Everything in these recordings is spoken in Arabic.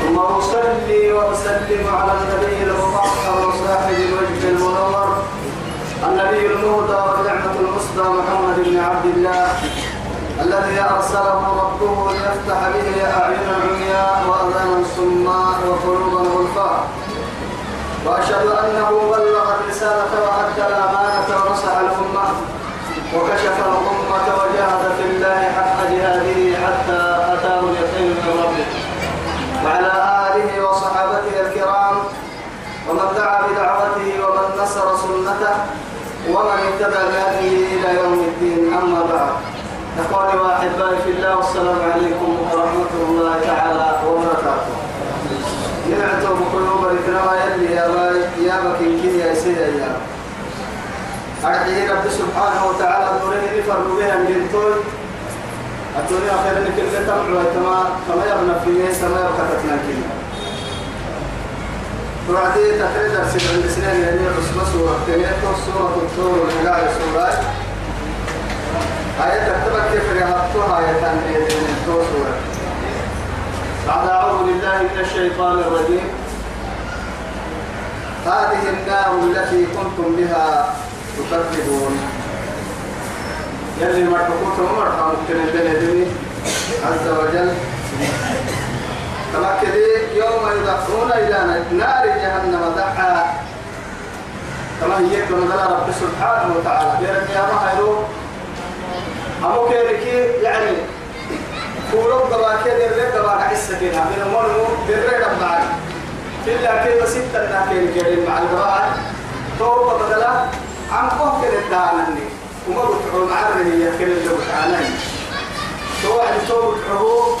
ثم أصلي وأسلم على النبي المطهر وصاحب الوجه المنور النبي المهدى والنعمة المصدى محمد بن عبد الله الذي أرسله ربه ليفتح به أعينا عمياء وأذانا صماء وقلوبا غلفاء وأشهد أنه بلغ الرسالة وأدى الأمانة ونصح الأمة وكشف الأمة وجاهد في الله حق جهاده حتى أتاه اليقين من ربه وعلى آله وصحابته الكرام ومن دعا بدعوته ومن نصر سنته ومن اهتدى بهديه إلى يوم الدين أما بعد. إخواني وأحبائي في الله والسلام عليكم ورحمة الله تعالى وبركاته. نعتوا بقلوب الكرام يلي يا باي يا بكين يا سيدي يا. أرحيه رب سبحانه وتعالى دوره نفر بها من الدنيا خير لك اللي تمعوا كما كما يبنى فيه سما يبقى كنا وعدي تحريد أرسل عند سنين يعني عصبة سورة. تنيته سورة الطور والحقاء سورة آية تكتبك كيف رهبتها آية تنبيه من سورة. بعد أعوذ بالله من الشيطان الرجيم. هذه النار التي كنتم بها تكذبون. يلي مرحبوك ومرحبا ممكن البلدني عز وجل. تمكدي يوم يدعون إلى نار جهنم دعا. كما هي كما قال رب سبحانه وتعالى. يا ما هيرو. أمو كيركي يعني كورو قباكي در قباك عسى كنا من المرمو در ربعي في الله كي بسيطة ناكين كريم مع القباك توبة بدلا قوم كده دانني. وما بتعو معرني يا كل اللي بتعاني. توعد توبة حبوب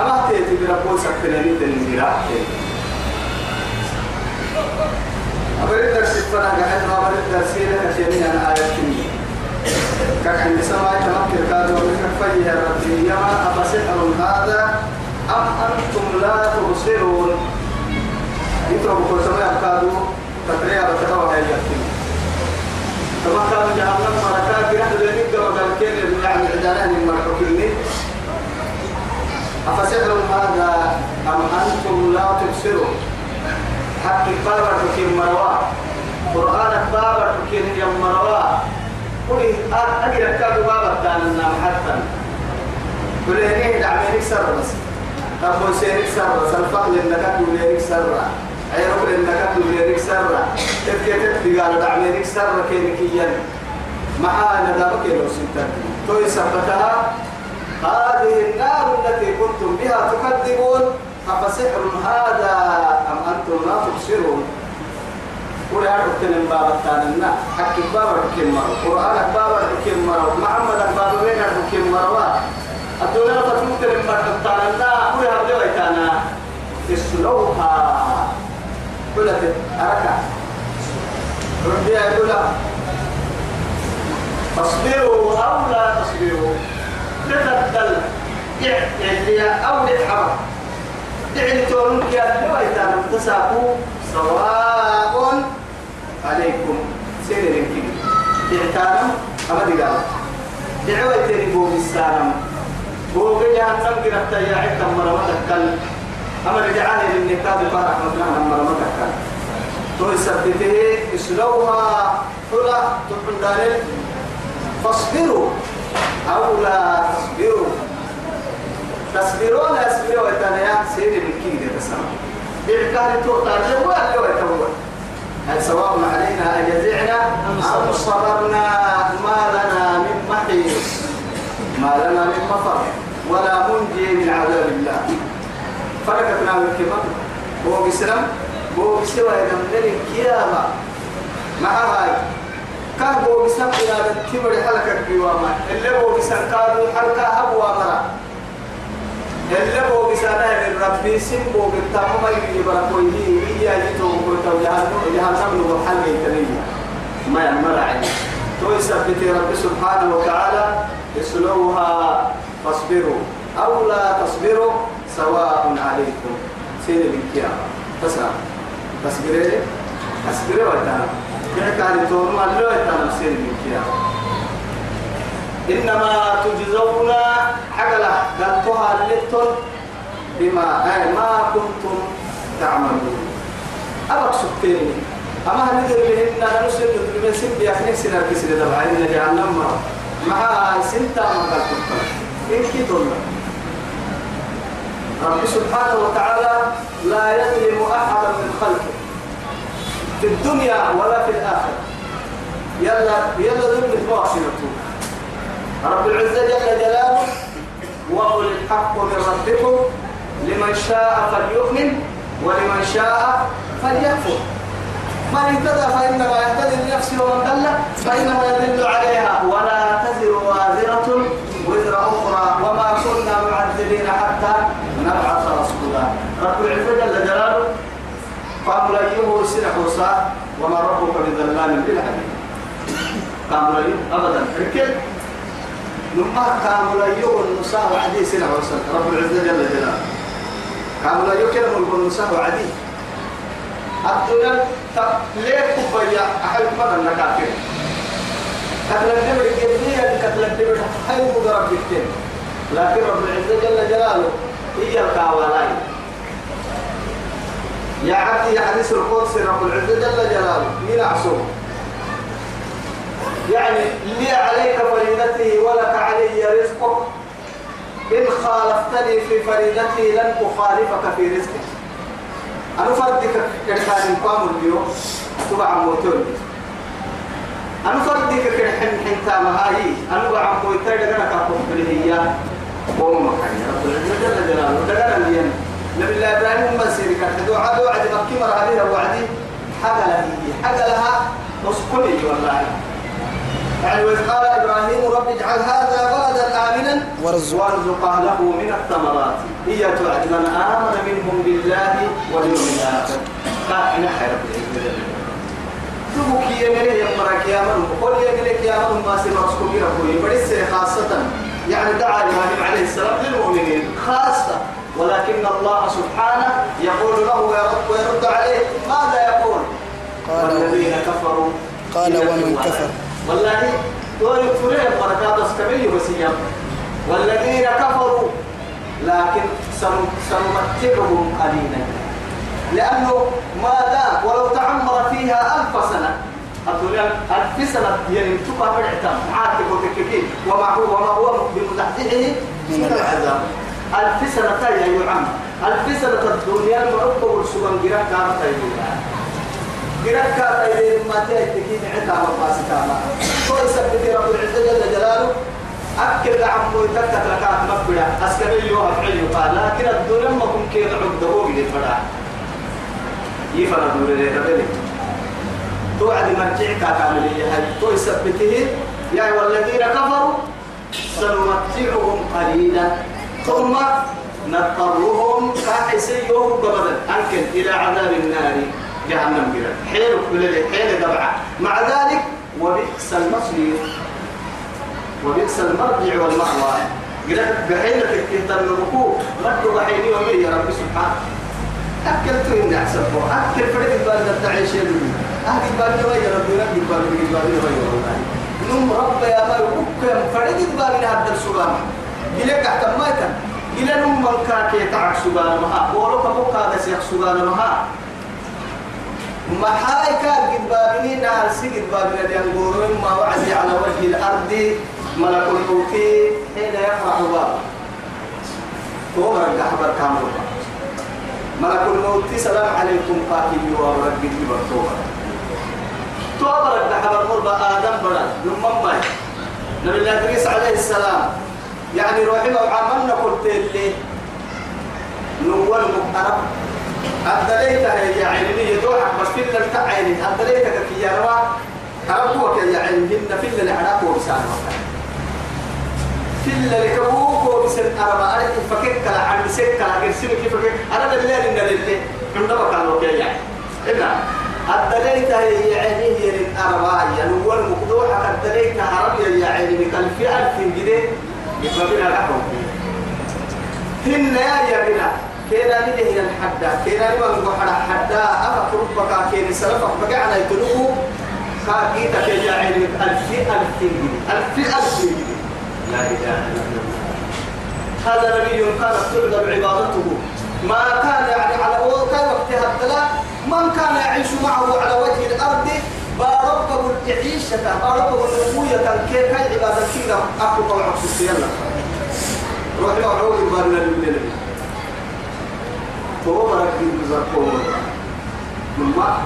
أما تيتي ربو يسكتن قراءتي أبرد درس فنا قاعد ما أبرد درس لك شيء أنا آية كني كان عند سماء تمكر كادوا من فيه ربي يما أفسحر هذا أم أنتم لا تبصرون يترى بكل سماء كادوا تتريا بتكوى هاي يكتين كما كان جهنم مركا كنا لنك وقال كين يعني عدالة من مرحوكين أفسحر هذا أم أنتم لا تبصرون حق بابا حكيم مروا قرآن بابا حكيم يوم مروا قولي أجل كادو بابا تانا حتى. قولي هنيه دعمينك سر بس. أبو سيرك سر بس. الفقل إنك تولينك سر عيرك إنك تولينك سر تبكي تبكي قال دعمينك سر كينكيا معانا دابك لو سنتك توي سبتها. هذه النار التي كنتم بها تكذبون أفسحر هذا أم أنتم لا تبصرون؟ قول هذا كلام بابا تانا حكي بابا حكيم مرة قرآن بابا حكيم مرة محمد بابا بين حكيم مرة؟ الدنيا فتموت لما تانا قول هذا لو تانا اسلوها. قلت أركع ربي يقول اصبروا أو لا تصبروا. تتبدل يعني أو للحرب دعني تقولون يا دويتا تساقوا سواء عليكم. سيرين كده دعتانا أما دقال دعوة بوغ السلام. بوغ جهنم كده يا عدة مرمتك كل أما رجعاني للنكاب بارك مطلعنا مرمتك كل تو يثبته إسلوها. حلا دانل فاصبروا. أو لا تصبروا. تصبرون يصبروا ويتنيا سيدي بالكيد تسمع إعكار توقع جوا اللي هو هل سواء علينا أجزعنا أم صبرنا. ما لنا من محيص ما لنا من مفر. ولا منجي من عذاب الله. فرقتنا من كمان هو بسلام. هو بسوى من الكيامة مع هاي. هو بسلام إلى الكبر حلقة القوامة اللي هو بسلام كانوا حلقة أبوى مرة اللي هو بسانه من ربي سنبو بالتامو ما يجي بركوي هي هي يتو كنت جهنم جهنم لو حل يتنيا ما يمر عليه تو يثبت رب سبحانه وتعالى اسلوها فاصبروا. أو لا تصبروا سواء عليكم. سين بالكيامة تسرع تصبري؟ تصبري وتانا إنما تجزون حقلا قلتها للتن بما ما كنتم تعملون. أبقى سبتيني. أما هندر لهن نسل من سب يخني سنة كسر دبعا إن جهنم مع سنتا ما قلتم إن كتن رب سبحانه وتعالى لا يظلم أحدا من خلقه. في الدنيا ولا في الآخرة. يلا يلا ظلم تواصلته رب العزة جل جلاله وقل الحق من ربكم. لمن شاء فليؤمن ولمن شاء فليكفر. من اهتدى فإنما يهتدي لنفسه ومن ضل فإنما يدل عليها. ولا تزر وازرة وزر أخرى وما كنا معذبين حتى نبعث رسولا. رب العزة جل جلاله قام أيوه سنة حوصا وما ربك بظلام للعبيد قام أبدا. ركب نما كامل يوم النساء وعدي سنة وسنة رب العزة جل جلاله. كامل يوم كلمة النساء وعدي. الدنيا ليه كبيا أحد مرة نكافر. كتل الدبر كبيرة كتل الدبر هاي مضرب بكتير لكن رب العزة جل جلاله هي الكاولاي يا عبدي يا حديث القدس رب العزة جل جلاله ينعسوه يعني لي عليك فريدتي ولك علي رزقك. إن خالفتني في فريدتي لن أخالفك في رزقك. أنا فردك كان قام اليوم تبع موتون أنا فردك كحن حنتا مهاي أنا بعم كويتا دغنا كاكم بلهيا قوم مكاني رب العزة جل جلاله اليوم نبي الله إبراهيم ما سيرك دعاء دعاء مكي مر عليها وعدي حاجة لها حاجة لها مسكني والله يعني وإذ قال إبراهيم رب اجعل هذا بلدا آمنا وارزق. أهله من الثمرات. هي تعد من آمن منهم بالله واليوم الآخر. قال إن خير تبكي يمري يمرك يا من قل يمرك يا من ما سكوبي ربوي بدس خاصة. يعني دعا إبراهيم عليه السلام للمؤمنين. خاصة. ولكن الله سبحانه يقول له ويرد, ويرد عليه ماذا يقول؟ والذين كفروا قال ومن كفر. والله دول بركات اسكبي وسيام والذين كفروا لكن سنمتعهم قليلا. لأنه ما دام ولو تعمر فيها ألف سنة. الدنيا ألف سنة يعني تبقى فرعتا عاتب وتككين وما هو وما هو بمزحزحه من العذاب ألف سنة يا يعم ألف سنة الدنيا المعبة والسبن جرا كانت يقولها قرأت كاتا إليه ما تأتيكين عتا مقاسكا ما. هو يثبت رب العزة جل جلاله. أكل عمو يتكت لكات مقبلة. أسكبي يوها فعلي قال لكن الدنيا ما كن كيد عبده من الفرع يفرع دور لي. توعد مرجعك كامل هاي. تو يثبته يا والذين كفروا سنمتعهم قليلا. ثم نضطرهم كاحسي يوم قبضا أنكن إلى عذاب النار. جهنم كده حيل كل حيل دبعة. مع ذلك وبئس المصير. وبئس المرجع والمأوى. بحيلة كنت الركوع. مرد وحيني ومي يا رب سبحانه أكلت إن أحسن أكل فريق بان تعيش يدوي أهل بان يا رب ربي بان بان يا نم رب يا ما يبكم فريق بان هذا السلام. إليك أحتميتا إلى نم من كاكي تعك سبحانه. مها ولو كبوك هذا سيخ سبحانه. مها كان قد بابني نار سجد بابنا ينقولون ما وعدي على وجه الأرض ملك الموت حين يفرح باب هو الأحبار كامل. ملك الموت سلام عليكم قاتل ورب برتوبة توبة حبر مربى آدم برا نمم باي. نبي الله إدريس عليه السلام. يعني روحي وعملنا قلت اللي نول مقرب أدليتها يا عيني يدوحك بس في اللي تعيني. أدليتك في يا روا أربوك يا عيني في اللي عراك وبسان في اللي كبوك وبسن أربا أرك فكك عن سك لكن سمك كيف فكك أنا بالله إن اللي عندما كانوا كي يعني. إلا. أدليتها يا عيني يا الأربا يا نول مقدوحك. أدليتها عربي يا عيني. بكل في ألف جنيه. يبقى بنا لحظة هن يا بنا كينا نده هنا الحدا كينا نبغى نقول حدا أفا كربك كيني سلفك. بقعنا يتلوه. كاكيتا كي عيني. ألف ألف ألف ألف لا إله إلا الله. هذا نبي كانت تعذب عبادته. ما كان يعني على كان وقتها الثلاث من كان يعيش معه على وجه الأرض العيشة باربه الأخوية كي كي عبادة كيدا أكو طبعا في السيالة روحي وعوه يبارنا لله تو برك بزرقو مما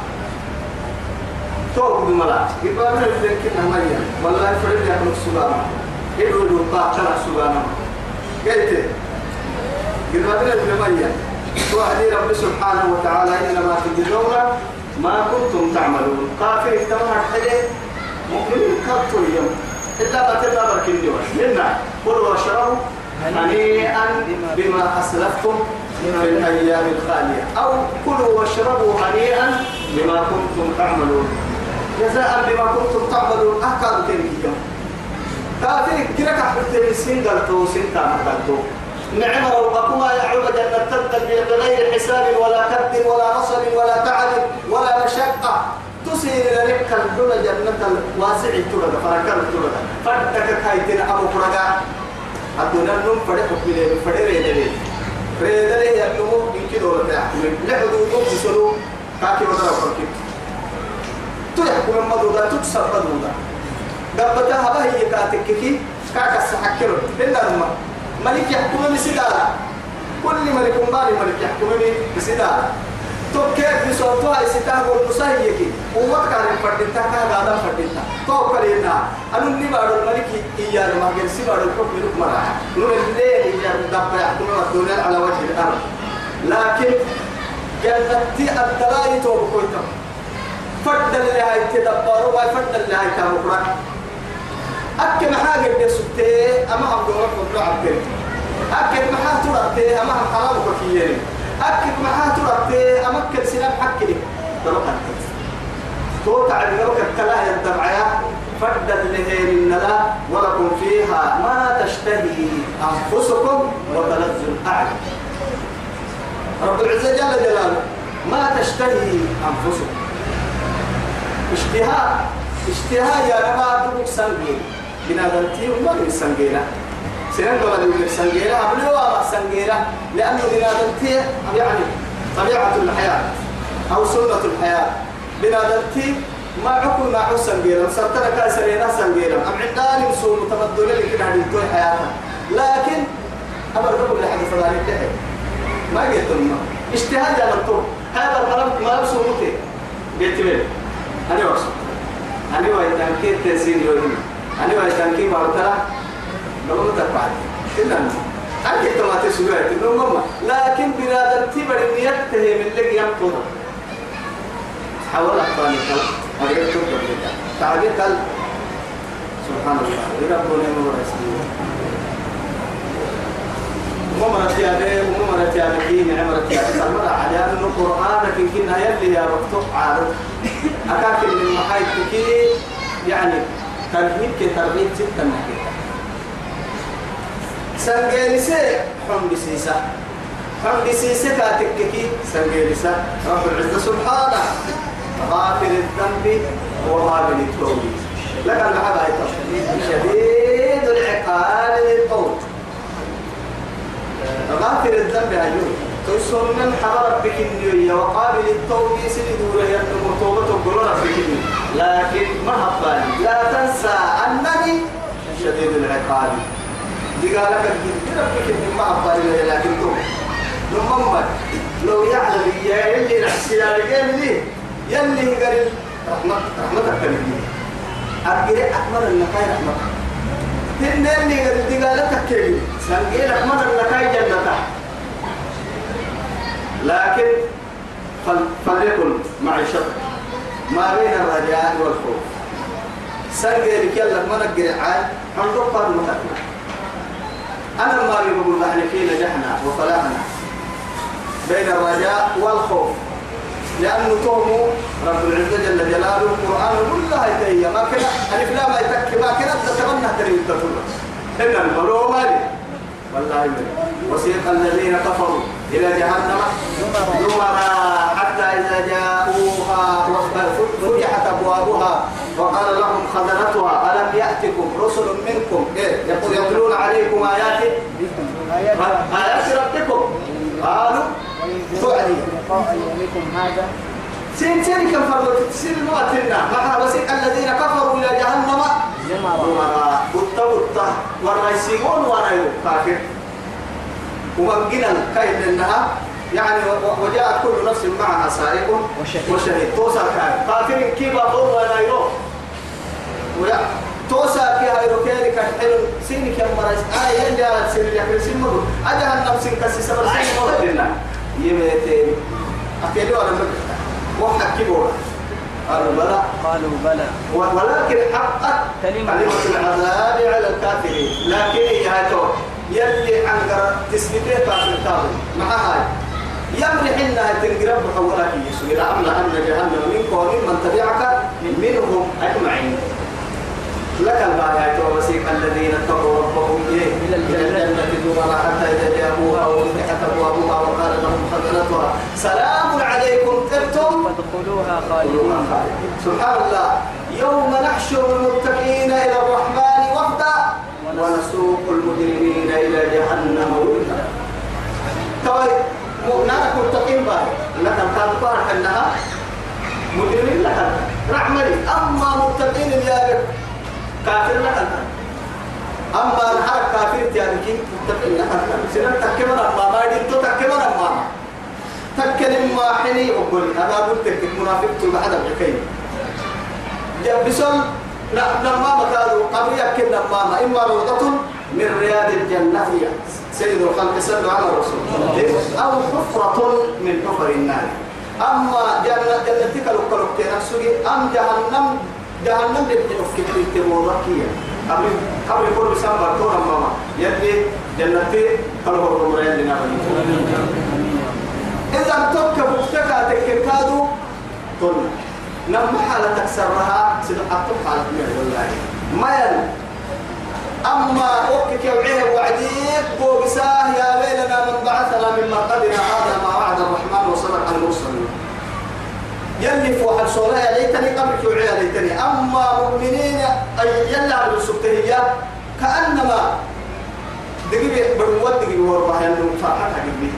تو بملا يبارنا لله كنا ميا والله فرد يا سبحانه يدعو له باطل سبحانه قلت يبارنا لله ميا وحدي رب سبحانه وتعالى إنما تجزون ما كنتم تعملون. كافر اجتمع حلي مؤمن كفر يوم. إلا تبقى بركين دواش منا قلوا واشربوا هنيئا بما أسلفتم في الأيام الخالية. أو كلوا واشربوا هنيئا بما كنتم تعملون. جزاء بما كنتم تعملون. أكاد تنكيهم كافر كرك حتى السن قلتو سنتا مقلتو نعم روقكما يعود جنة بغير حساب ولا كد ولا نصب ولا تعب ولا مشقة. تسير لك الدولة جنة الواسع التولد فركر التولد فردك كايتين أبو فرقا الدولة نم فرق بلي فرق ريدلي ريدلي يلمو يمكن دولة تحكم لحدود يوم كاكي بدر فرقك تحكم مدودا تكسب مدودا قبتها بهي كاتككي. كاكا سحكرو إلا الماء ملك يحكم بسدارة كل ملك مالي ملك يحكم بسدارة تو كيف بصوتها ستاه والمساهيك ووقت على الفردتا كان هذا الفردتا تو كلينا أنا نبارو الملك إياه ما قال سبارو الحكم لك مرة نور الليل إياه دبا يحكم الدنيا على وجه الأرض. لكن جنتي الدلائي تو بكويتا فرد اللي هاي تدبروا وفرد اللي أكل محاجة بسوتة أما هم دورك وطلع عبد أكل محا ترى أما هم حرام كثير أكل محا ترى أما كل سلام حكي تروح تو تعالى لك الكلاه الدمعية اللي من لا ولكم فيها ما تشتهي أنفسكم وتلذ الأعلى رب العزة جل جلاله ما تشتهي أنفسكم. اشتهاء اشتهاء يا رب دبك سنجين بنادم تيم ما من سنجينا سنن قبل من سنجينا وما لأنه بنادم تيم يعني طبيعة الحياة أو سنة الحياة بنادم تيم ما عقل ما عقل سنجينا سرتنا كاسرينا سنجينا أم عندنا مسوم تمدل اللي كنا عندنا حياتنا لكن أمر قبل لحد فلان انتهى ما قلت لهم اجتهاد هذا المرض ما يسومته له أنا وصل أنا وإذا كنت تنسين يومي أنا وإذا كنت بارتلا لو تبعت إلا أنت ما تسوي إنه لكن بنادم تبر نيته من اللي ينقض حول أخواني كل أريد تقول تعالي كل سبحان الله. ربنا مبارك ومرت يا بيه ومرت يا بكين عمرت يا بيه المرة على أن القرآن كن كنا يلي يا رب عارف أكاكل من محايد كي يعني ترهيب كي ترهيب ستة نحكي سنجيلسة حمد سيسة حمد سيسة كاتككي سنجيلسة رب العزة سبحانه. غافر الذنب وغافر التوبة. لك المحبة شديد العقاب للقول غافر الذنب أيوه تيسر من حضر ربك النية وقابل التوبة. سيدور ينمو توبة. تقول ربك لكن ما هبالي لا تنسى أنني شديد العقاب. دي قال لك ربك ما هبالي لكن توبة نمم لو يعلم يا يلي نحسي لي يلي قال رحمة رحمتك كلمة أرجع أكمل النكاي رحمتك تنين قال دقالتك كلمة سنجيل أكمل النكاي جنتك لكن فليكن معيشتك ما بين الرجاء والخوف. سنجيل كلك من الجرعان حنطق المتكلم أنا ما بقول نحن في نجحنا وفلاحنا بين الرجاء والخوف. لأنه تومو رب العزة جل جلاله القرآن كلها يتهيأ ما كنا ألف لا ما يتك ما كنا تتمنى تريد تقول إن البلو مالي. والله وسيق الذين كفروا إلى جهنم. زمرا حتى إذا جاءوها فتحت أبوابها وقال لهم خزنتها ألم يأتكم رسل منكم؟ إيه يقول يتلون عليكم آيات آيات ربكم. قالوا هذا سين سين كم فرض سين مواتنا مع وسيق الذين كفروا إلى جهنم زمرا بطة بطة والرئيسيون ورأيوا كافر. ومجنا كاين إنها؟ يعني وجاءت كل نفس معها سائق وشهيد, وشهيد. توسع كان كافر كيف أقول ولا يروح ولا. توسع فيها يروكيري كان حلو سينك يا مرس آه يلي على سين يا سين مرو. أجا النفس كسي سبر سين مرو. لنا يميتين. أكيدوا أنا وحكي بورا قالوا بلى. قالوا بلى. ولكن حقت كلمة. العذاب على الكافرين. لكن هي يلي عن تسبيته كافر كافر مع هاي. يمرح إنها تنقرب حولك يسوع أمن أن جهنم منك ومن من تبعك منهم أجمعين. لك البايات ووسيق الذين اتقوا ربهم إيه إلى الجنة زمرا حتى إذا جاءوها وفتحت أبوابها وقال لهم خزنتها. سلام عليكم طبتم؟ فادخلوها خالدين. سبحان الله. يوم نحشر المتقين إلى الرحمن وفدا. ونسوق المجرمين إلى جهنم. وردا طيب نارك متقين باي لك أنها مجرمين لك رحمني. أما متقين اللي كافر لك أما الحرك كافر تياركين متقين لك سنن تكمل أما ما دين تو تكمل أما تكلم ما حني أقول أنا قلت لك المنافق تبع هذا الحكاية جاب بسول لما مكانوا قبل يكن لما إما روضة من رياض الجنة هي. سيد الخلق صلى على الرسول أو حفرة من حفر النار. أما جنة جنتك لو لك نفسك. أم جهنم جهنم كتير تبوركية قبل قبل كل سنة تورا ماما. يدي جنتي قالوا الرمرين لنا. إذا تبكى بكتك تككادو قلنا. نم حالة تكسرها سبحانه حالة من والله. ما يل أما أوكك يوعيه وعديك بوبساه يا ويلنا من بعثنا من مرقدنا هذا ما وعد الرحمن وصدق المرسلين. يلي فوح الصلاة يا ليتني قبلك يوعيه ليتني. أما مؤمنين أي يلا على السبتهية كأنما دقيقة بنود دقيقة وربح يلي مفاحة حقيقي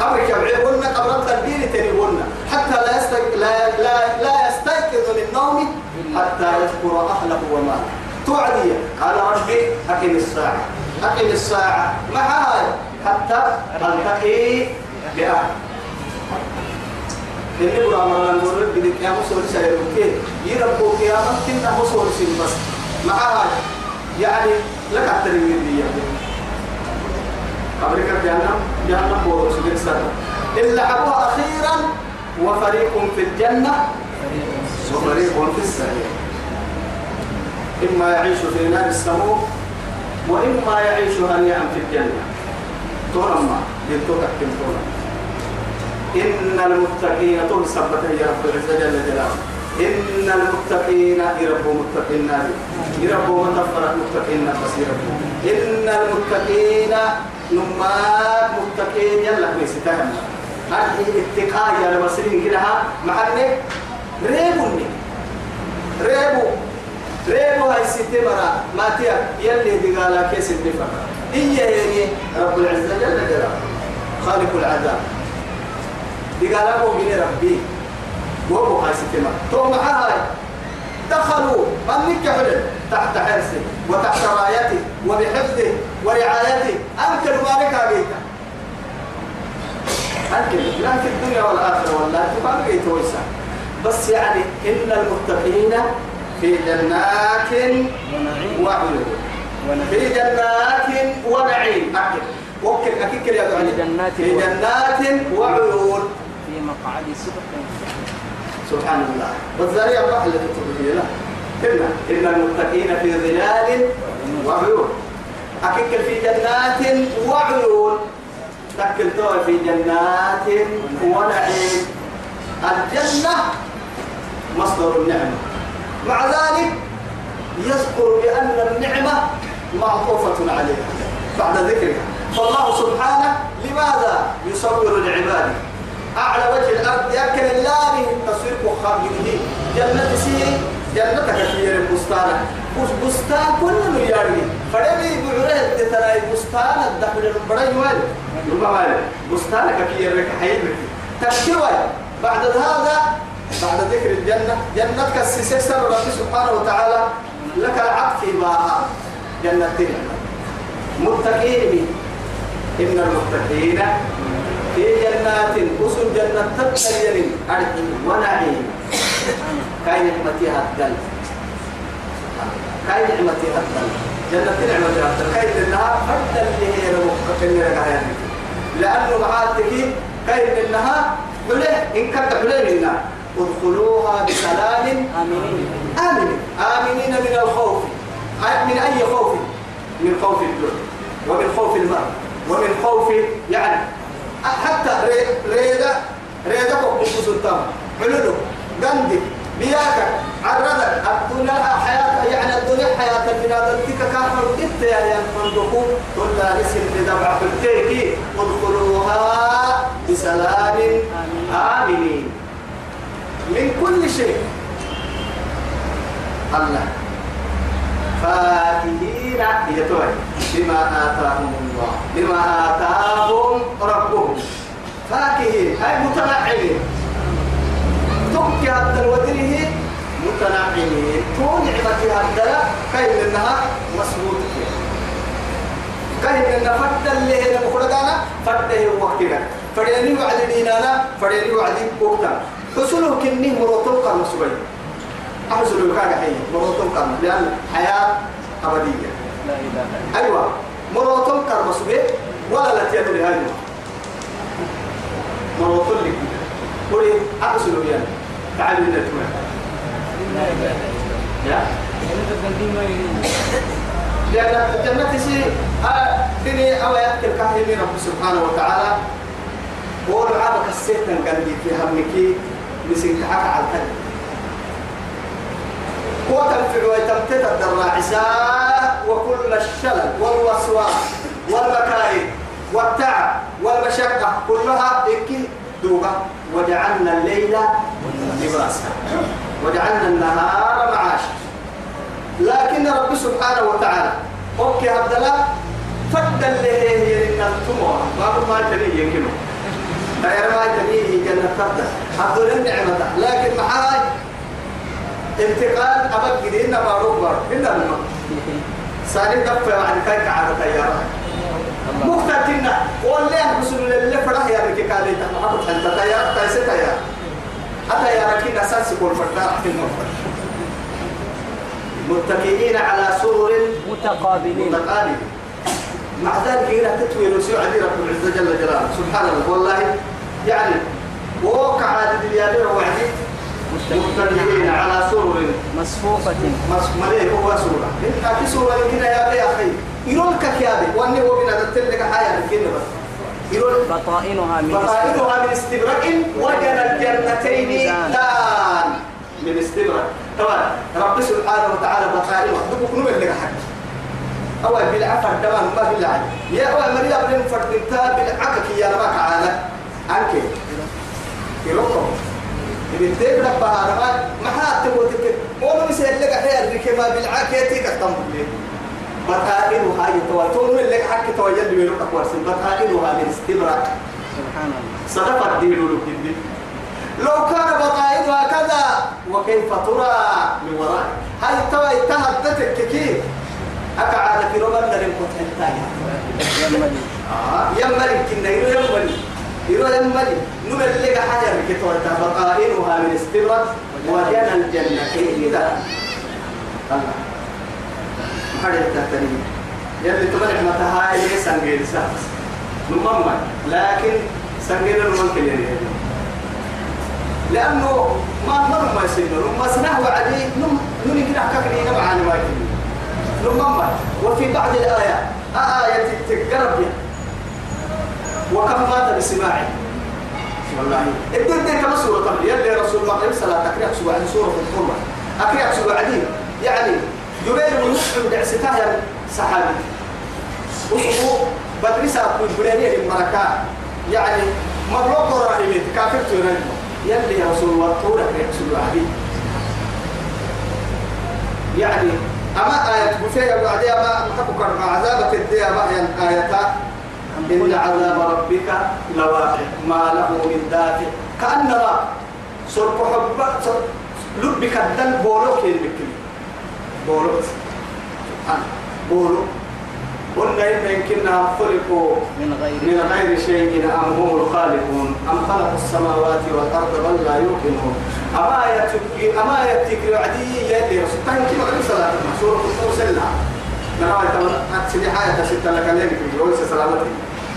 قبرك يبعي قلنا قبرت الدين تاني قلنا. حتى لا يستيق لا لا لا يستيقظ من النوم حتى يذكر أهله وماله. توعدي قال ربي أقم الساعة. أقم الساعة. مع هاي حتى ألتقي باهل إني يعني لك الترميم دي أمريكا جهنم جهنم بورو سجن سر. إلا أبوها أخيرا وفريق في الجنة. وفريق في السعير. إما يعيش في نار السموم وإما يعيش هنيئا في الجنة. تورما ينتوك كم تورما إن المتقين تنسبت يا رب العزة جل جلاله. إن المتقين يربوا متقين يربوا متفرق متقين بصيرا إن المتقين نمات متقين يلا كويستهم هذه اتقاء يا المصريين كده محل ريبوني ريبو ريبو. هاي ستة مرة. ما تيا. يلي دي قالا كيس الدفع إيه يعني رب العزة جل جلاله. خالق العذاب. قالا بو ربي وهو هاي ستة مرة تو معها دخلوا من حلم تحت حرسه وتحت رايته وبحفظه ورعايته أنكر ما لك أبيك أكل لا في الدنيا والآخرة والله تبقى تويسا بس يعني إن المتقين في جنات وعيون في جنات ونعيم أكل وكل أكل يا في جنات وعيون في مقعد صدق سبحان الله. والذريعة الله التي تبدي له إن إن المتقين في ظلال وعيون. أكل في جنات وعيون. تكل توا في جنات ونعيم. الجنة مصدر النعمة. مع ذلك يذكر بأن النعمة معطوفة عليها بعد ذكرها. فالله سبحانه لماذا يصور لعباده؟ أعلى وجه الأرض يأكل الله تصوير خارجه جنة سي جنة كثير وش بستان كل ملياري فدبي بعره ترى بستان الدخل وين؟ يبقى وين؟ بستان كثير لك حيل تكتوي بعد هذا بعد ذكر الجنة جنة كالسيسر رب سبحانه وتعالى لك العطف باها جنة متقين إن المتقين في جنات أسل جنة تتخيل أرض ونعيم. كاين نعمتها الدل كاين نعمتها الدل جنة نعمتها الدل كاين إنها فرد اللي هي ربك لأنه معاتك كاين إنها حله إن كنت حله منا ادخلوها بسلام. آمنين. آمنين من الخوف. من أي خوف؟ من خوف الدنيا ومن خوف الماء ومن خوف يعني حتى ريدا ريدا فوق سلطان. حلولو قندي بياك عرضك. الدنيا حياة يعني الدنيا حياة البنادم تلك كافر إنت يا يا فندقو كل اسم لدبع في التيكي. ادخلوها بسلام. آمنين. من كل شيء. الله. فاكهين يتوي بما آتاهم الله. بما آتاهم ربهم. فاكهين أي متنعمين تبكي هذا الودره متنعمين تون نعمتي هذا كاين انها مسبوط كاين ان فد اللي هنا مخرجانا فد هو وقتنا فديني وعد دينانا فديني وعد وقتنا حصله كني مروتو كان مسوي أحصل كان حي مروتو كان لأن حياة أبدية. لا إله إلا أيوة. مروتو كان مسوي ولا لا تيادو لهاي مروتو لك. قولي أحصل يعني تعالوا لنا تمام يا. لأن الجنة سي دني أو يأكل كهني رب سبحانه وتعالى. هو العابك السيتن قلبي في همك. مسك حكى على الكلب. هو تنفع ويتمتت الدراعساء وكل الشلل والوسواس والمكايد والتعب والمشقة كلها إكي دوغا وجعلنا الليل لباسا. وجعلنا النهار معاشا. لكن رب سبحانه وتعالى أوكي عبد الله فد اللي هي إن التموع ما ما تبي يمكنه. غير ما تبي جنة فرد عبد النعمة لكن معاي انتقال أبد جديد ما ربر إلا الماء سالم دفع عن كاي كعادة تيارة مختلفنا والله حصل اللي فرح يا بك كالي تحط أنت تيار تيسي تيار حتى يا يكون فرد في المفرد متكئين على سرر متقابلين. متقابل مع ذلك هنا تتوي نسوع عدي رب العزة جل جلاله. سبحان الله. والله يعني وقع عدد اليابير وعدي. متكئين على سرر مصفوفة. مليه هو سورة في سورة يمكن يا أخي. أخي يقول كيابي وأني هو من هذا تلك حياة يمكن بس. بطائنها من بطائنها من استبرق وجن الجنتين دان من استبرق طبعا رب سبحانه وتعالى بطائنها. دبك نوع اللي حق أول بالعفر دمان ما بالله يا أول مريض بن فردتا بالعكك يا ما كعانة أنك يروكم بنتك ربها رما ما حد تقول تك قولوا مسير لك حيل لك ما بالعكيتك التمر بطائنها يتوتون لك حق توجد بيروك أكوارسين بطائنها من استبرق سبحان الله. صدق الدين لك لو كان بطائنها كذا وكيف ترى من وراء؟ هاي توي تهدتك كيف؟ أكعد في ربنا لم كنت يمني آه يملك كنا يملك. يروى يملي نمر اللي حاجة بكتوة بقائنها من استبرد وجنى الجنتين إذا. الله محرد التهتنين يلي تبرع متى هاي ليس سنجيل سهس نمم لكن سنجيل الممكن يعني. لأنه ما مر ما يصير. لما سنه وعدي نم كده حكاك لي نبع عن ما نمم وفي بعض الآيات آية تقرب وكم مات بسماعه. والله. الدين دين كما سورة طبعا يلي رسول الله عليه الصلاة أكريك سوى عن سورة القرآن أكريك سوى عديد يعني جبير ونسح بعستها صحابي. وصفوا بدرسة بالبلانية المركات يعني مبلوغ رحيمين كافر تنجم يلي يا رسول الله طولك يحسن عديد يعني أما آية بفيا بعدها ما عذابك الديا بقى آياتها إن عذاب ربك لواقع. ما له من دافع. كأنما سرق حب لبك الدل بولو كين بكلي. بولو. سبحان. بولو. قلنا إن يمكننا خلقوا من غير من غير شيء. أم هم الخالقون؟ أم خلقوا السماوات والأرض بل لا يوقنون. أما يتك أما يتك عدي يلي رسول كان كما قال صلاة سورة الطور سلة نرى تسلي حاجة ستة لك لين في سلامتي.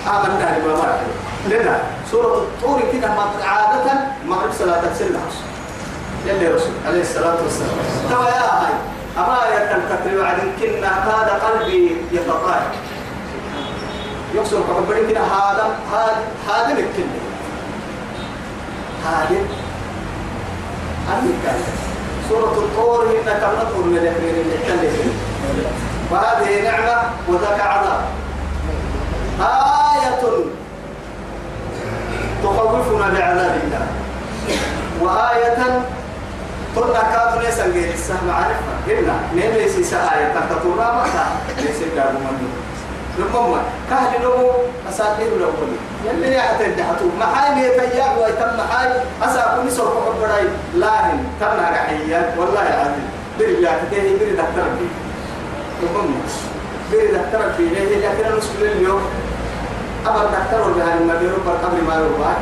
آمنا لما ما لنا سورة الطور كده ما عادة مغرب صلاة سلة يلي رسول عليه الصلاة والسلام. توا يا هاي أما يتنكتر بعد كنا هذا قلبي يتطاير. يقصر كبرين كده هذا هذا هذا الكلمة هذا أمريكا سورة الطور إن كم نطور من اللي وهذه نعمة وذاك عذاب. آية تخوفنا بعذاب الله. وآية قلنا كاد ليس غير السهم عارفة. قلنا نيم ليس سآية تكتورا مكا ليس كاد من لما كهل له أساطير الأولين يلي يحتى الدحتو محاي يتياب ويتم محاي. أسا كل سرق حبراي لاهن. تمنا رحيات والله العظيم. بري بيعتده بري دكتور. بي لما بري دكتور بي ليه لكن نسكل اليوم أبر دكتور بهاي ما بيرو برقبر ما يربع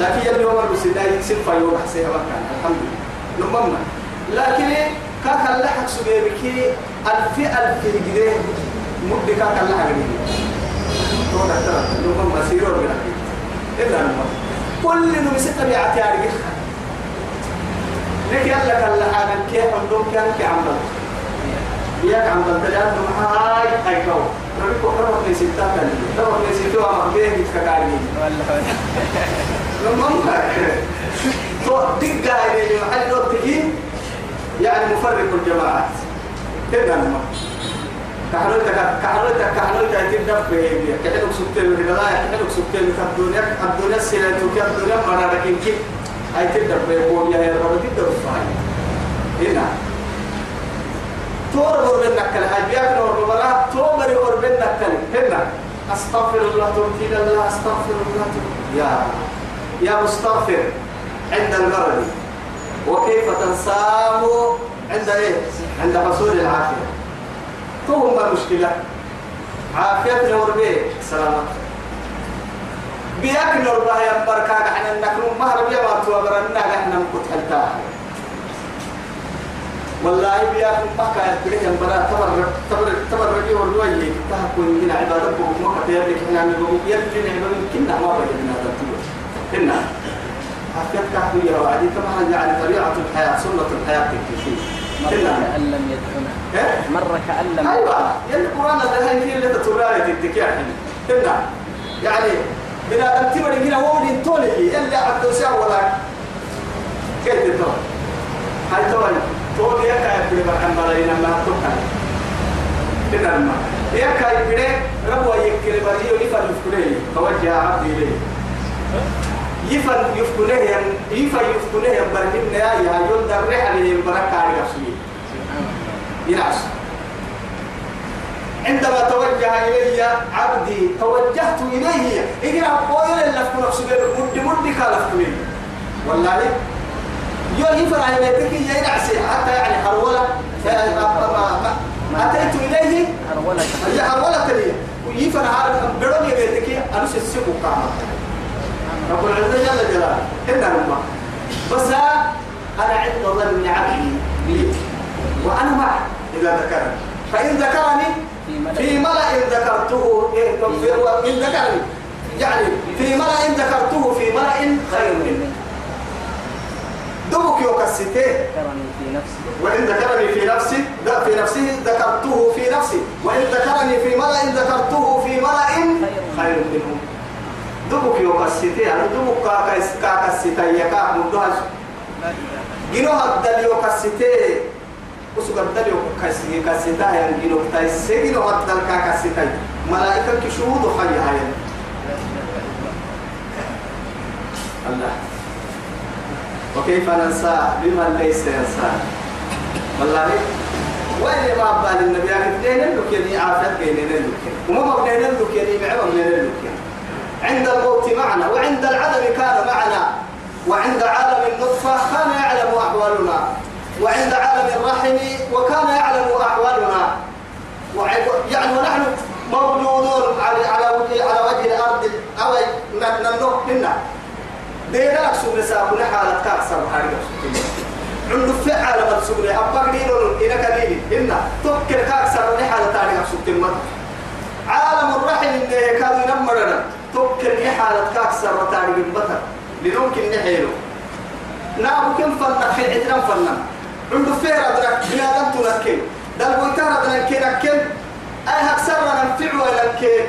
لكن يلي هو المسيدا يكسب فيو بحسيها مكان الحمد لله. لما لكن كاكا لحق سبيبكي ألف ألف جنيه مدة كاكا لحق جنيه. تو دكتور لما مسيرور بنا إلا لما كل نو مسكت بيعتي على لك يلا كلا حاجة كيف عندهم كان كعمل ياك عم بنتجان هاي هاي كو ربي كو ربك لي ستا كان ربك لي ستا ما بيه كتكاري لما ما تو دقة هاي محل لو تجي يعني مفرق الجماعات كده لما كحلوتك كحلوتك كحلوتك تبدأ في كحلوك سبتين من الغاية كحلوك سبتين من الدنيا الدنيا السنة توكي الدنيا لكن كيف هاي تبدأ في يقول يا رب تبدأ في هنا تور ور بينك كل حاجات نور بلا تومر ور بينك كل هنا. استغفر الله توكيل الله استغفر الله يا يا مستغفر عند المرض وكيف تنساه؟ عند إيه؟ عند حصول العافية. تو ما المشكلة عافية نور بيه. سلامات بياك نور بها يا بركة إحنا نكون مهرب يا ما تو برنا إحنا نكون حلتا والله بياك مكة يتبعي ينبرا تبر تبر تبر رجي والوي تهكون من عبادة بوك مكة يبلك إحنا نقول يبلك نعمل كنا ما بجدنا تبتوه كنا. حكيت كافي يا وعدي طبعا يعني طبيعة الحياة سنة الحياة تكفي مر كنا. كأن لم يدعنا إيه؟ مر كأن لم أيوه. يا القرآن ده هي اللي تتولاي تتكي كنا. يعني بلا أنت بدي هنا وودي تولي يلي عبد ولا كيف تقول هاي تولي تولي يا كاي بلا محمد ما توكل كنا ما يا كاي بلا ربوا يكري بريو يفر يفكري توجه عبدي ليه يفن يفكره ين يفن يفكره ين برهن يا يا يول درح عليه بركة على رسولي ينعس عندما توجه إلي عبدي توجهت إليه إجرا قويل اللفت نفسه مد مد كالفت لي والله يو يفر على بيتك يا ينعسي حتى يعني هرولة أتيت إليه. هرولة هي هرولة لي. يفن هذا بدون يبيتك أنا سيسيبه كامل رب العزة جل جلاله. إننا نما بس أنا عند ظن عبدي لي وأنا معه إذا ذكرني. فإن ذكرني في ملأ. ذكرته إيه إن ذكرني. يعني في ملأ ذكرته في ملأ خير منه. دمك يوكسته وإن ذكرني في نفسي ذا في نفسه ذكرته في نفسي. وإن ذكرني في ملأ ذكرته في ملأ خير منه. دمك يوكسته يعني دمك كاكس كاكسته يكاك مدهش جنو هدل يوكسته وسوق الدل يوكسته كسته يعني جنو تايسه جنو هدل كاكسته ملائكة كشهود حي هاي. الله. وكيف ننسى بمن ليس ينسى. والله وين ما بال النبي؟ اثنين لك يعني عافيت بين لك وما مبنين لك يعني معه من لك عند الموت معنا وعند العدم كان معنا. وعند عالم النطفة كان يعلم أحوالنا. وعند عالم الرحم وكان يعلم أحوالنا. يعني ونحن موجودون على على وجه الأرض أو ننوح منا ديراك سورة سابنا حالة كاكسر حاجة عنده فعل ما تسورة أبقى دينون إلى كليل إن تذكر كاكسر حالة تاريخ سورة عالم الرحم إنه كانوا ينمرنا تذكر حالة كاكسر تاريخ المطر لنمكن نحيله نعم كم فنك في عدنا فنك عنده فيرا درك بنادم تنكل دل بويتارا درك نكل أي هكسر ننفع ولا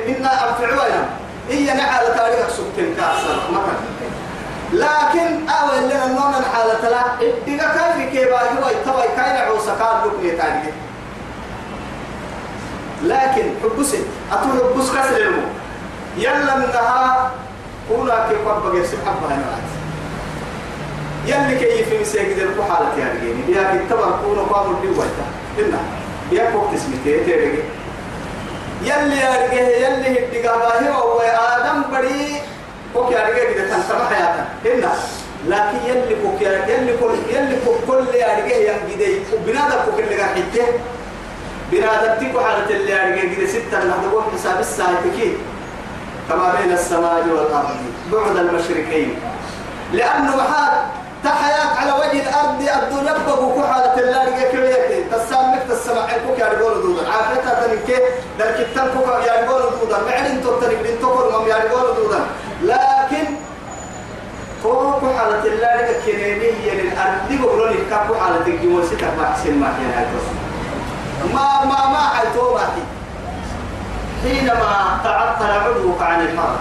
منا أنفع ولا هي نعالة تاريخ سورة كاكسر مثلا لكن أول لنا نون الحالة لا إذا كان في كيبا هو يتوى كاين عوسى كان لكني تاني. لكن حبسي أتو حبس كسر المو يلا منها كونا كيف بقى يسيب حبها نوعات يلي كي في مسيجد الكو حالة يا كتبر كونا اللي وجه إنا. يا كوك تسميتي تيرجي. يلي يرجع يلي هدقا هو آدم بري. كوك يا رجال إذا كان سمح حياتا هنا لكن يلي كوك يا يلي كل يلي كوك كل يا رجال ينجدي كوك اللي قاعد حتة بنادم تيكو حالة اللي يا رجال ستة نحن حساب الساعة كي كما بين السماء والأرض بعد المشركين لأنه محال تحياك على وجه الأرض الدنيا بقوا حالة الله رجال كبيرة تسامك تسمع كوك يا رجال دودا عافتها تنكي ذلك التنكوك يا رجال دودا معلن تتنك بنتكر مم يا رجال دودا لكن فوق حالة الله لك كنينية للأرض كابو حالة الجمهور ستة ما حسن ما كان ما ما ما ما حينما تعطل عضوك عن الحركة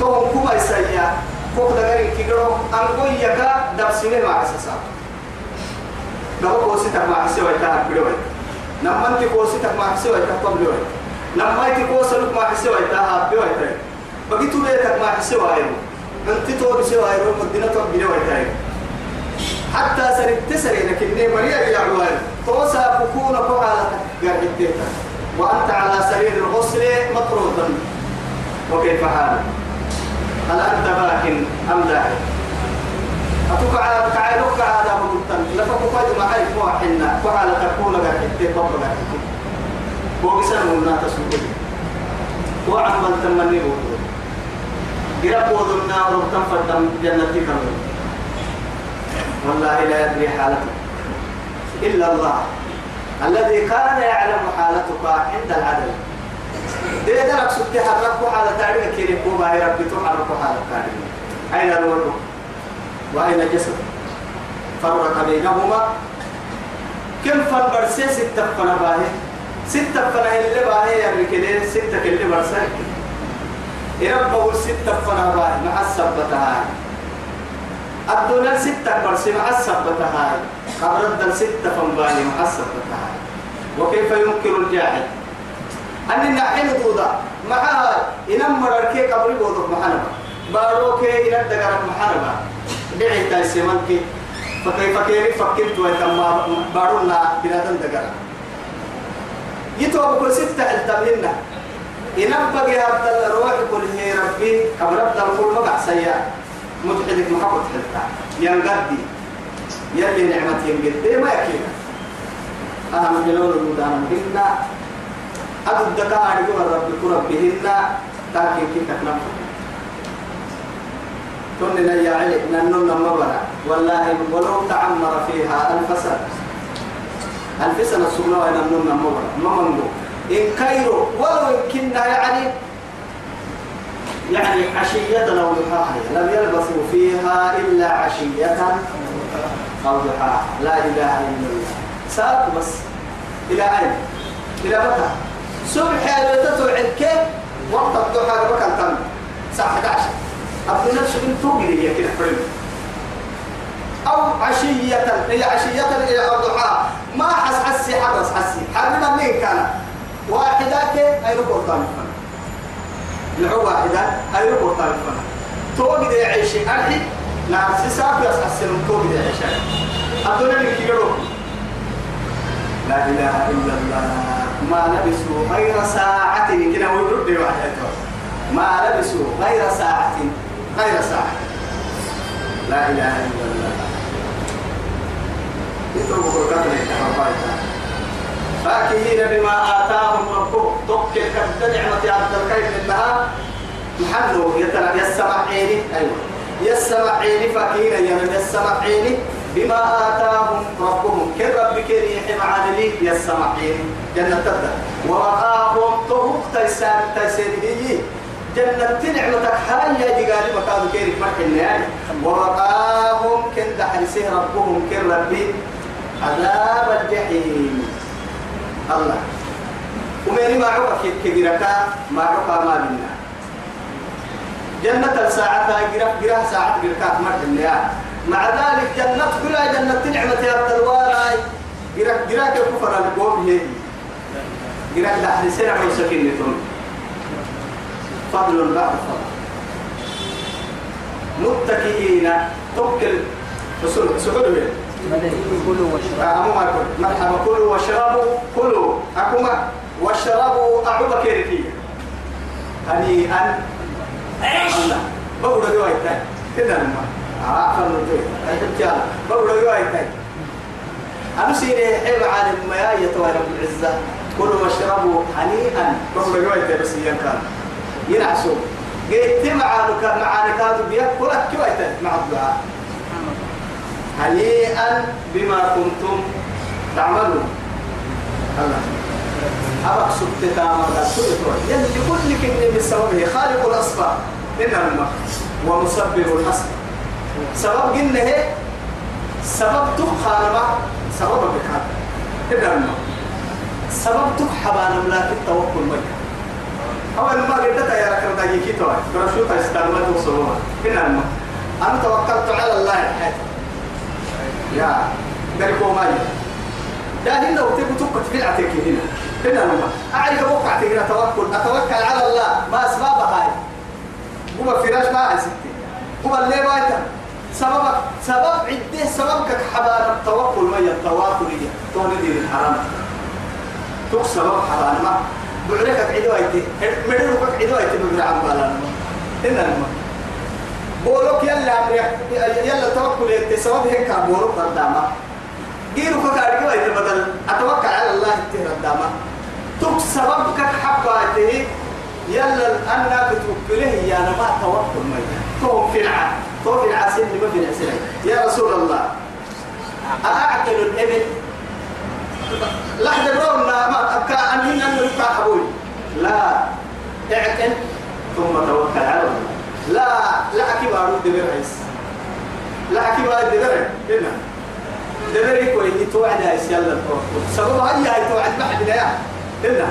توم كوما يسيا فوق دغري كيغرو أنقول يكا دبسيني مع أساسا لو كوسيتك ما حسي ويتا بلوي نما انت كوسيتك ما حسي ويتا بلوي نما انت كوسلك ما حسي ويتا بلوي بقيت بيتك ما حسوا هايرو انت تو بسوا هايرو مدينة تو بيرو هايرو حتى سرت تسري لكن مريا يا بكون فعالة قاعد الديتا وأنت على سرير الغسل مطرودا. وكيف حالك؟ هل أنت باكن أم لاحق أتوقع على تعالوك على مدتن لفك فايد معي فوحنا فعالة تكون قاعد الديتا قبل قاعد الديتا وقسم ونا تسوق وعمل تمني بوضو قرب وضو النار وتنفر جنتي كمل والله لا يدري حالتك إلا الله. الذي كان يعلم حالتك عند العدل. إذا درك سبت حرك حالة تعريف كيري قوبا هي ربي تحرك حالة تعريف أين الوضوء وأين الجسد؟ فرق بينهما. كم فنبرسي ستة فنباهي. ستة فنا اللي باهي. يعني كده ستة اللي برسل يربوا ستة فنا باهي مع السبتها. الدنيا ستة مع السبتها قبل الدل ستة فن باهي مع السبتها وكيف ينكر الجاهل؟ أن نحن دودا معها إنما ركي قبل بوضك محنبا باروكي إلى الدقرة محنبا دعي تايسيمانكي فكيف كيف فكرت ويتم بارونا بنادم دقرة. يتوب كل ستة التمهنة ينبغي هذا الروح كل هي ربي قبل أبدا كل مقع سيا متحدك محبت حتى ينقدي يلي نعمة ينقدي ما يكينا أنا من جلول المدانة إلا هذا الدكاء يقول رب ربهن تاكي كي تكلم كنا يا علي ننن مبرا والله ولو تعمر فيها ألف سنة. ألف سنة سبنا مبرا ما منو إن كيرو ولو كنا يعني يعني عشية أو ضحاها. لم يلبثوا فيها إلا عشية أو ضحاها. لا إله إلا الله. ساق بس. إلى أين؟ إلى متى؟ صبح تتوعد كيف؟ وقت الضحى بكن تم الساعة 11 عبد النفس بن توقي هي كده حلم أو عشية. هي عشية إلى الضحى ما حس حسي حدث حسي. حرنا مين كان واحدة أي ربع طالب لعو واحدة ربع طالب توقي دي عيشي أرحي نعم سيساق يس حسن توقي دي عيشي أدونا من كيرو لا إله إلا الله. ما لبسوا غير ساعة. كنا ويرد واحد ما لبسوا غير ساعة. غير ساعة. لا إله إلا الله. يتركوا بركاتنا فاكهين بما آتاهم ربهم. توكل كد نعمة عبد الخير منها محلو يتنا يسمع عيني أيوة. يسمع عيني فاكهين يعني يسمع عيني بما آتاهم ربهم. كن ربك ريح معاني يسمع عيني جنة تبدأ. ووقاهم طهوق تيسان تيسان جنة نعمتك هاي يا جيغالي مكانو كيرك مرحل يعني ووقاهم كن دحرسه ربهم. كن ربي عذاب الجحيم. الله ومن ما عقا كبيرك ما عقا ما منا جنة الساعة جرف جرف ساعة مرحل يعني مع ذلك جنة كلها جنة نعمة يا الدلواراي جرك جرك الكفر القوم هي. جرك دحرسه عمو سكينتهم فضل بعد فضل. متكئين توكل سعود كلوا واشربوا. مرحبا. كلوا واشربوا. كلوا. أكما؟ واشربوا. أعوبة كيركية هنيئا إيش؟ بقول لك وايد تاني كده لما. عارف النجوم أحب بقول لك وايد تاني أنا سيري حب عالم ما يتوالى بالعزة كلوا واشربوا هنيئا. بقول لك وايد تاني بس ينكر ينعسوا. قلت معانك معانك هذا بيك كلك كويت مع الدعاء. هنيئا بما كنتم تعملون. الله. أبقى سبت تامر يعني كل كلمة بسببه خالق الأصفار إنما ومسبب الأصفار سبب قلنا هي؟ سبب تخانما سبب بكاد إنما سبب تخبان لكن توكل مجد. أول ما قلت يا ركب دقيقة كي توي برشو تستلم توصلوا هنا الم أنا توكلت على الله. الحياة يا قالوا ماي. ده هنا وتبي تبقى في العتك هنا. هنا الم أعرف وقعت هنا توكل. أتوكل على الله. ما أسبابها هاي. هو فراش ما ستي. هو اللي بايته سبب سبب عدة سببك حبان التوكل ما التواكل هي. توني دي الحرام. تكسب حرام ما. بعرك عدو ايتي مدير وقت عدو ايتي بقرا عم بالا إن الما بولوك يلا يلا توكل سبب هيك بولوك قداما غيرك كارجو ايتي بدل اتوكل على الله تي قداما تك سببك حباته يلا أنا بتوكله يا أنا ما توكل ما توم في الع توم في العسل ما في العسل يا رسول الله أعقل الإبل لحد الرونا ما أبكى أنهن أن يبقى حبوي لا اعقل ثم توكل على لا أكيد أرد برعيس لا أرد برعيس هنا. دبري كوي توعد هاي يلا التوكل سبب هاي هاي توعد بعد لا هنا.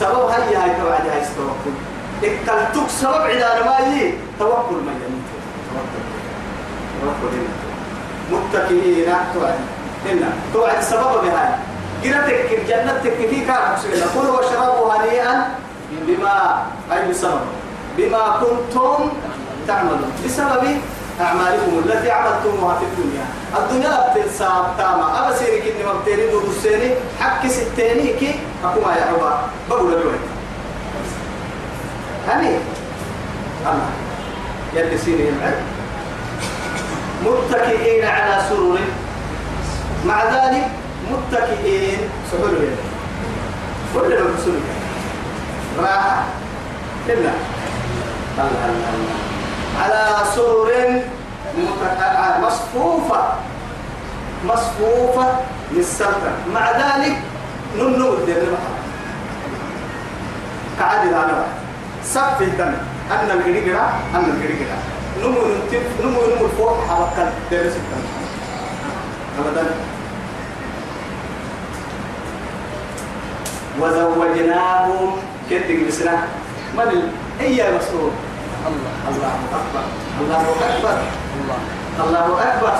سبب هاي هاي توعد هاي التوكل اكلتك سبب عدانا ما يجي. توكل ما يجي. توكل. هنا. متكئين. توعد. هنا. توعد سبب بهاي. جنتك جنتك في كان كلوا واشربوا هنيئا بما أي بسبب. بما كنتم تعملون بسبب أعمالكم التي عملتموها في الدنيا. الدنيا بتنساب تاما. أبا سيرك إني مبتيني دو السيني. حق ستيني كي أكو ما يعوبا بقول دلوقتي هني. الله يلي سيني يمعد متكئين على سرور مع ذلك متكئين سحور كل ما بسولك راحة. إلا. الله الله الله على سرر متك- مصفوفة. مصفوفة للسلطة مع ذلك ننو الدين كعادل أنا صف الدم. أن الجريجرة أن الجريجرة نمو ننتف نمو نمو الفوق حركة درس الدم أبدا. وزوجناهم كتب بسنا من. هي مسؤول الله. أكبر الله. أكبر الله أكبر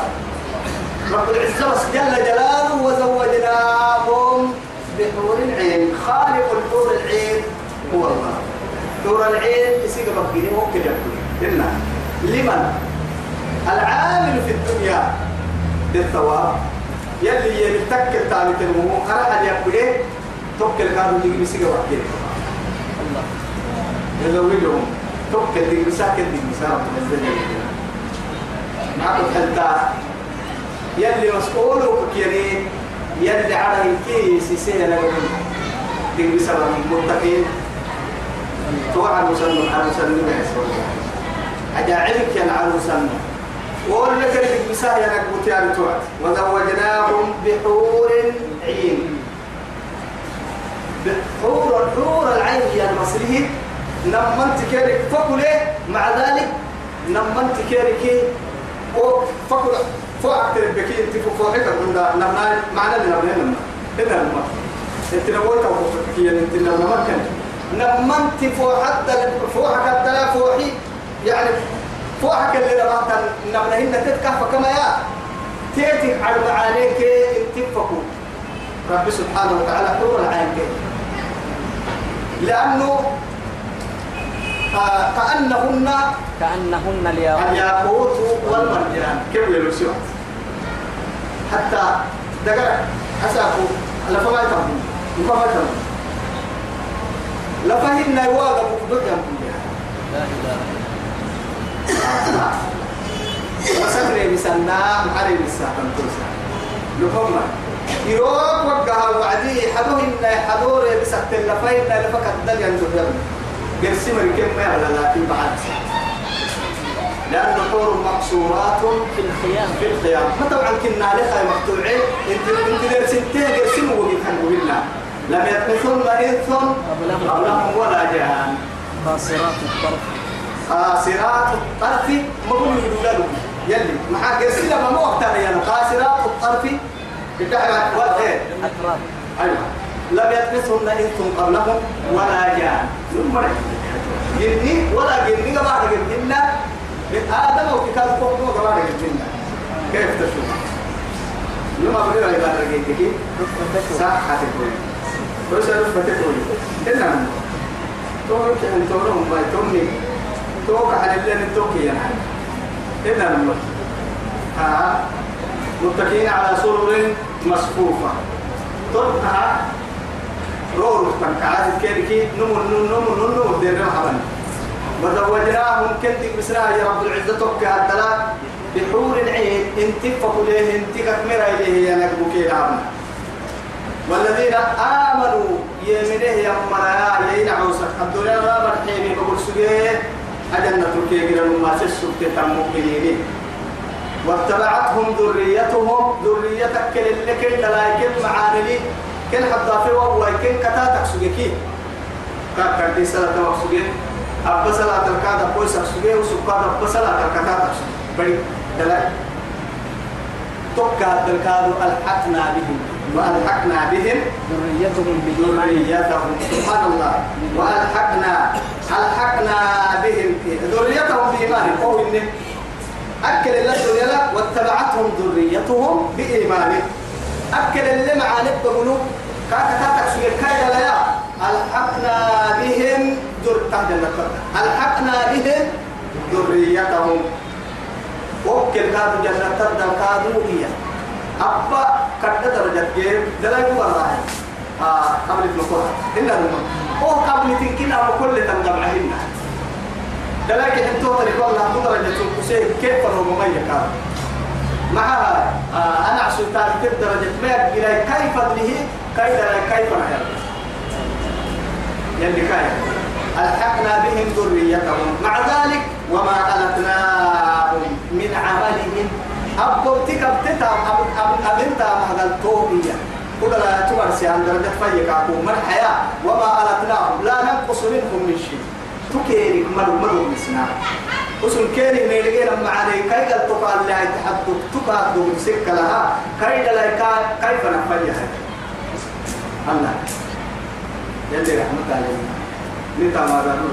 رب العزة جل جلاله وزوجناهم بحور العين خالق الحور العين هو الله حور العين يسيق بكيني ممكن إلا لمن العامل في الدنيا بالثواب يلي يتكل تاني تنمو أنا يقول إيه توكل كانوا يجي يسيق بكيني الله يزوجهم توكل دي مساكن دي مساكن معكم حتى يلي مسؤول كيري يلي على الكيس سينا دي بسبب المتقين توعى المسلم على المسلم أجاعلك يا على المسلم وقول لك اللي بساه يا نكبت يا توعد وزوجناهم بحور عين حور حور العين يا المصري نمنت كيرك فكله مع ذلك نمنت كيرك فكل فوق بكي أنت هيك كنا نمنا معنا اللي نمنا هنا لما أنت نقول تو بكي أنت ما كان فوق حتى فوق حتى فوقي يعني فوق اللي رمات نمنا هنا تتكهف كما يا. تيتك على معانيك أنت فكوا. رب سبحانه وتعالى حور العين لأنه آه كأنهن كأنهن الياقوت والمرجان. كيف يلبسون حتى دقر أسافو لفما يتم لفما يتم لفهن يواغب بكم لا إله وسكر بسنا محرم الساعة تنسى لفما يروق وقها وعدي حدوهن حدور بسكت لفهن لفكت دل ينزل قرسي ما على لكن بعد. لأن حور مقصورات في الخيام. في الخيام. ما طبعا كنا لها مقطوعين انت انت درسنتين قرسي وقف بالله لم يدخلن إنس قبلهم ولا جان. قاصرات الطرف. قاصرات الطرف ما هم يقولوا يلي. مع قرسي لما مو وقتها يعني قاصرات الطرف. بتاع وقت أتراف أيوه. لم يدخلن إنس قبلهم ولا جان. ثم جني ولا جني بعد جننا من آدم وكتاب فوق بعد جننا كيف تشوف؟ لما بدنا نبغى نرجع صح هتقول بس أنا فتقول إنما تقول كأن تقولهم ما تقولني توقع على اللي نتوكي يعني إنما ها؟ متكئين على سرر مصفوفة. تركها رور تنكعات كيركي نمو نمو نمو نمو دير حبن. وزوجناهم كنتك بسرعة يا رب العزة توكي الدلاء بحور العين انتفقوا ليه انتكت مرا إليه يا نقبو كي لعبنا والذين آمنوا يمنه يمنا ينعوسك الدنيا ما مرحيني بقول سجيه. أجنة قرن ما تسوك تتمكنيني واتبعتهم ذريتهم. ذريتك كل اللي كل دلائك كل حتى في وهو كل كتاتك سجيكي كاك كردي سلاة مقصودين أبا سلاة الكاد أبوي سجيه وسكاد أبا سلاة الكتاتك بدي دلائك توكا الكاد ألحقنا بهم وألحقنا بهم ذريتهم بالإيمان. ذريتهم سبحان الله. وألحقنا ألحقنا بهم. ذريتهم بإيمان. أو إن أكل الله الدنيا واتبعتهم ذريتهم بإيمان. أكل اللي مع نبقى كاكا كاكا سوير كايدا لا ألحقنا بهم ذر تحت ألحقنا بهم ذريتهم. وكل كادوا جنة تدى كادوا هي. أبا كذا درجة جيم دلائل والله. آه قبل النقطة إلا المهم هو قبل تنكنا وكل تنجمعهن دلائل حتى تريد الله درجة الكسيه كيف هو مميز كان معها آه أنا عشان تعرف درجة ما إلى كيف له كيف كيف نحن يلي كاي ألحقنا بهم ذريتهم. مع ذلك وما ألتناهم من عملهم. أبوتك أبتتا أبنتا مهد التوبية كل لا تمرسي عن درجة فيك أكو من الحياة وما ألتناهم. لا ننقص منهم من شيء. تكيرك مدو مدو مسنا وسن كيري ميلغينا معاني كي قد تقال لها تحدث تقال دو سكة لها. كي دلائك كيف نفجها الله. يلي رحمة علينا نتا ما دانو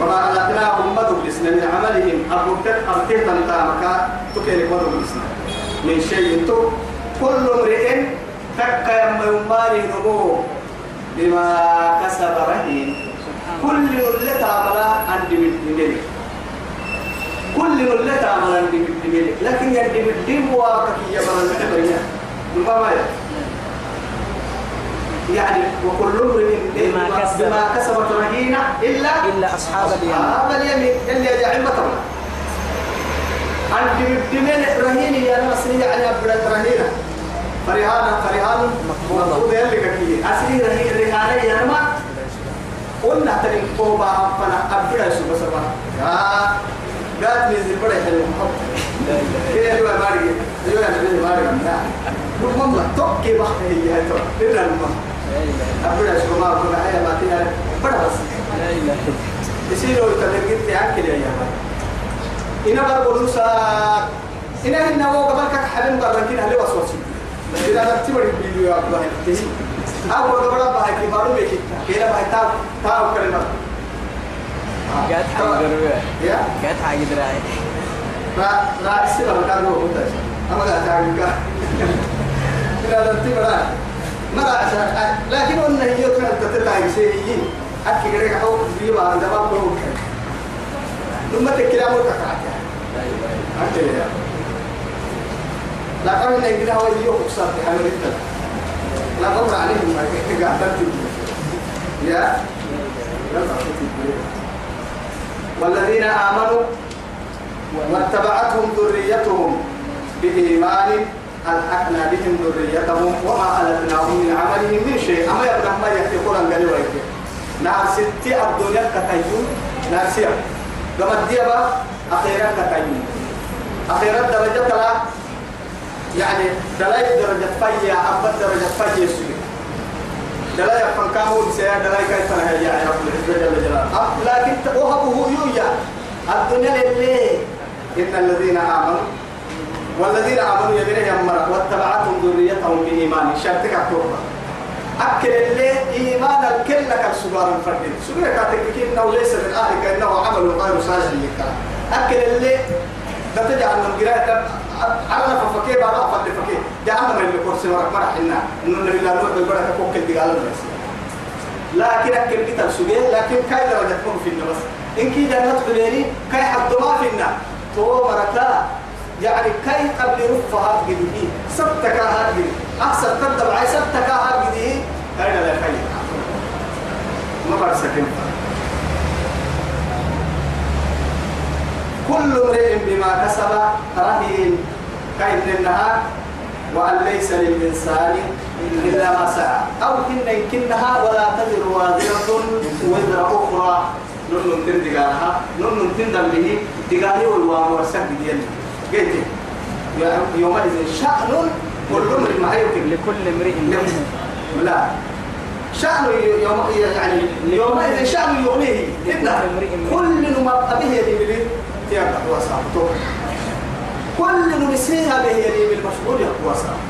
وما ألتناهم مدو بسنا من عملهم. أبوتت أرتيتا تامكا تكيرك مدو بسنا من شيء تو كل امرئ تكا يما يماري نمو بما كسب رهين. كل اللي تعمل عند بالدميل كل اللي تعمل عند بالدميل لكن يدي بالدم واقف يا من الحبرية ما يعني وكل امرئ بما كسب. بما كسبت رهينة إلا إلا أصحاب اليمين. هذا اليمين. اللي يجعل مطر عند بالدميل رهين يا نصري يعني أبدا رهينة. فرهانا فرهان. مقبوضة يلي كي أسري رهين رهانة يا نما قلنا تري قوبا فنا أبدا سو بس ما يا قاد نزل بڑے حلو كده يا ماري يا نبي ماري. لا. المهم توكي بحث هي هاي تو لا إله أبدا سو ما كنا هيا ما تيا بڑا بس. إله يصيروا يتذكر تأكل يا جماعة. إنا برضو سا إنا هنا هو قبل كك حلم بركين هلي وسوسي إذا نكتب الفيديو يا أبو هاي أو قبل بهاي كبارو بيكتا كيلا بهاي تاو تاو كلمة قاعد حق دروي يا قاعد حق دراي لا لا استلم كان هو مدرس أما لا تعلم كا إذا نكتب لا ما لا عشان لكن قلنا هي كانت تتلاقي شيء أكيد كده كحول بيما عندما بقول ثم تكلم وتكعك لا إله أكيد يا لا قبل أن يجينا هو يجيو خصوصا في حال الرجال لا قبل عليهم ما كده قاعد يا؟ والذين آمنوا واتبعتهم ذريتهم بإيمان ألحقنا بهم ذريتهم وما ألتناهم من عملهم من شيء؟ أما يبقى ما يحتقون أن قالوا نار ستي الدنيا كتيون نار سيا قام الديابة أخيرا كتيون أخيرا درجة لا؟ يعني دلاي درجة فيا أبد درجة فيا السجن دلاي فان كامو بسيا دلاي كيف أنا هي يا رب العزة جل جلاله. لكن وهبه يويا الدنيا لله إن الذين آمنوا والذين آمنوا يمين يمر واتبعتهم ذريتهم بإيمان. شرطك التوبة أكل اللي إيمان الكل لك السجار الفردين سجار كاتك إنه ليس من أهلك إنه عمل غير صالح لك. أكل اللي تتجعل من قراءة عرف فكيه بعد أفضل فكيه. جعلنا اللي كرسي ورق مرح إنا إنه النبي الله نوح بيقول لك كوكل دقال الناس لكن أكل كتاب سجار لكن كاي درجة تكون في النفس إن كي جنة حليني كاي حد ما في النا تو مركا. يعني كاي قبل رفها قديه سبتك هذه أحسن تبدأ معي سبتك هذه أين لا خير ما برسك كل امرئ بما كسب رهين كاين النهار وأن ليس للإنسان إلا ما سعى. أو كن يمكنها ولا تزر وازرة وزر أخرى. نن تن دقالها نن تن به دقالي والوام ورسك ديال قلت يومئذ شأن كل امرئ ما يمكن. لكل امرئ لا. شأن يوم يعني يومئذ شأن يغنيه. إذا كل ما به يلي تيابا وصابته كل نسيها به يلي بالمشغول يقوى صاب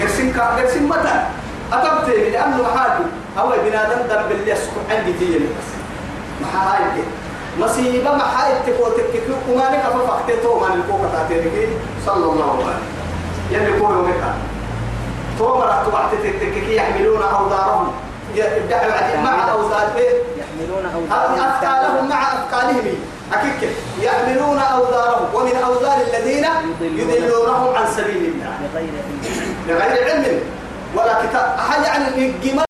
قرسين كا قرسين متى؟ أتبت لأنه حاجة هو بنادم دم باللي يسكن عندي تيجي بس. كده مصيبة ما هاي تكو تكو وما لك ففقتي ما نلقوك صلى الله عليه وسلم. يعني كل يوم تومر تبعت تككي يحملون أوزارهم؟ مع أوزار يحملون أثقالهم أوزارهم مع أثقالهم أكيك يحملون أوزارهم. ومن أوزار الذين يضلونهم عن سبيل الله. بغير علم. بغير علم. ولا كتاب. أحد يعني الجمال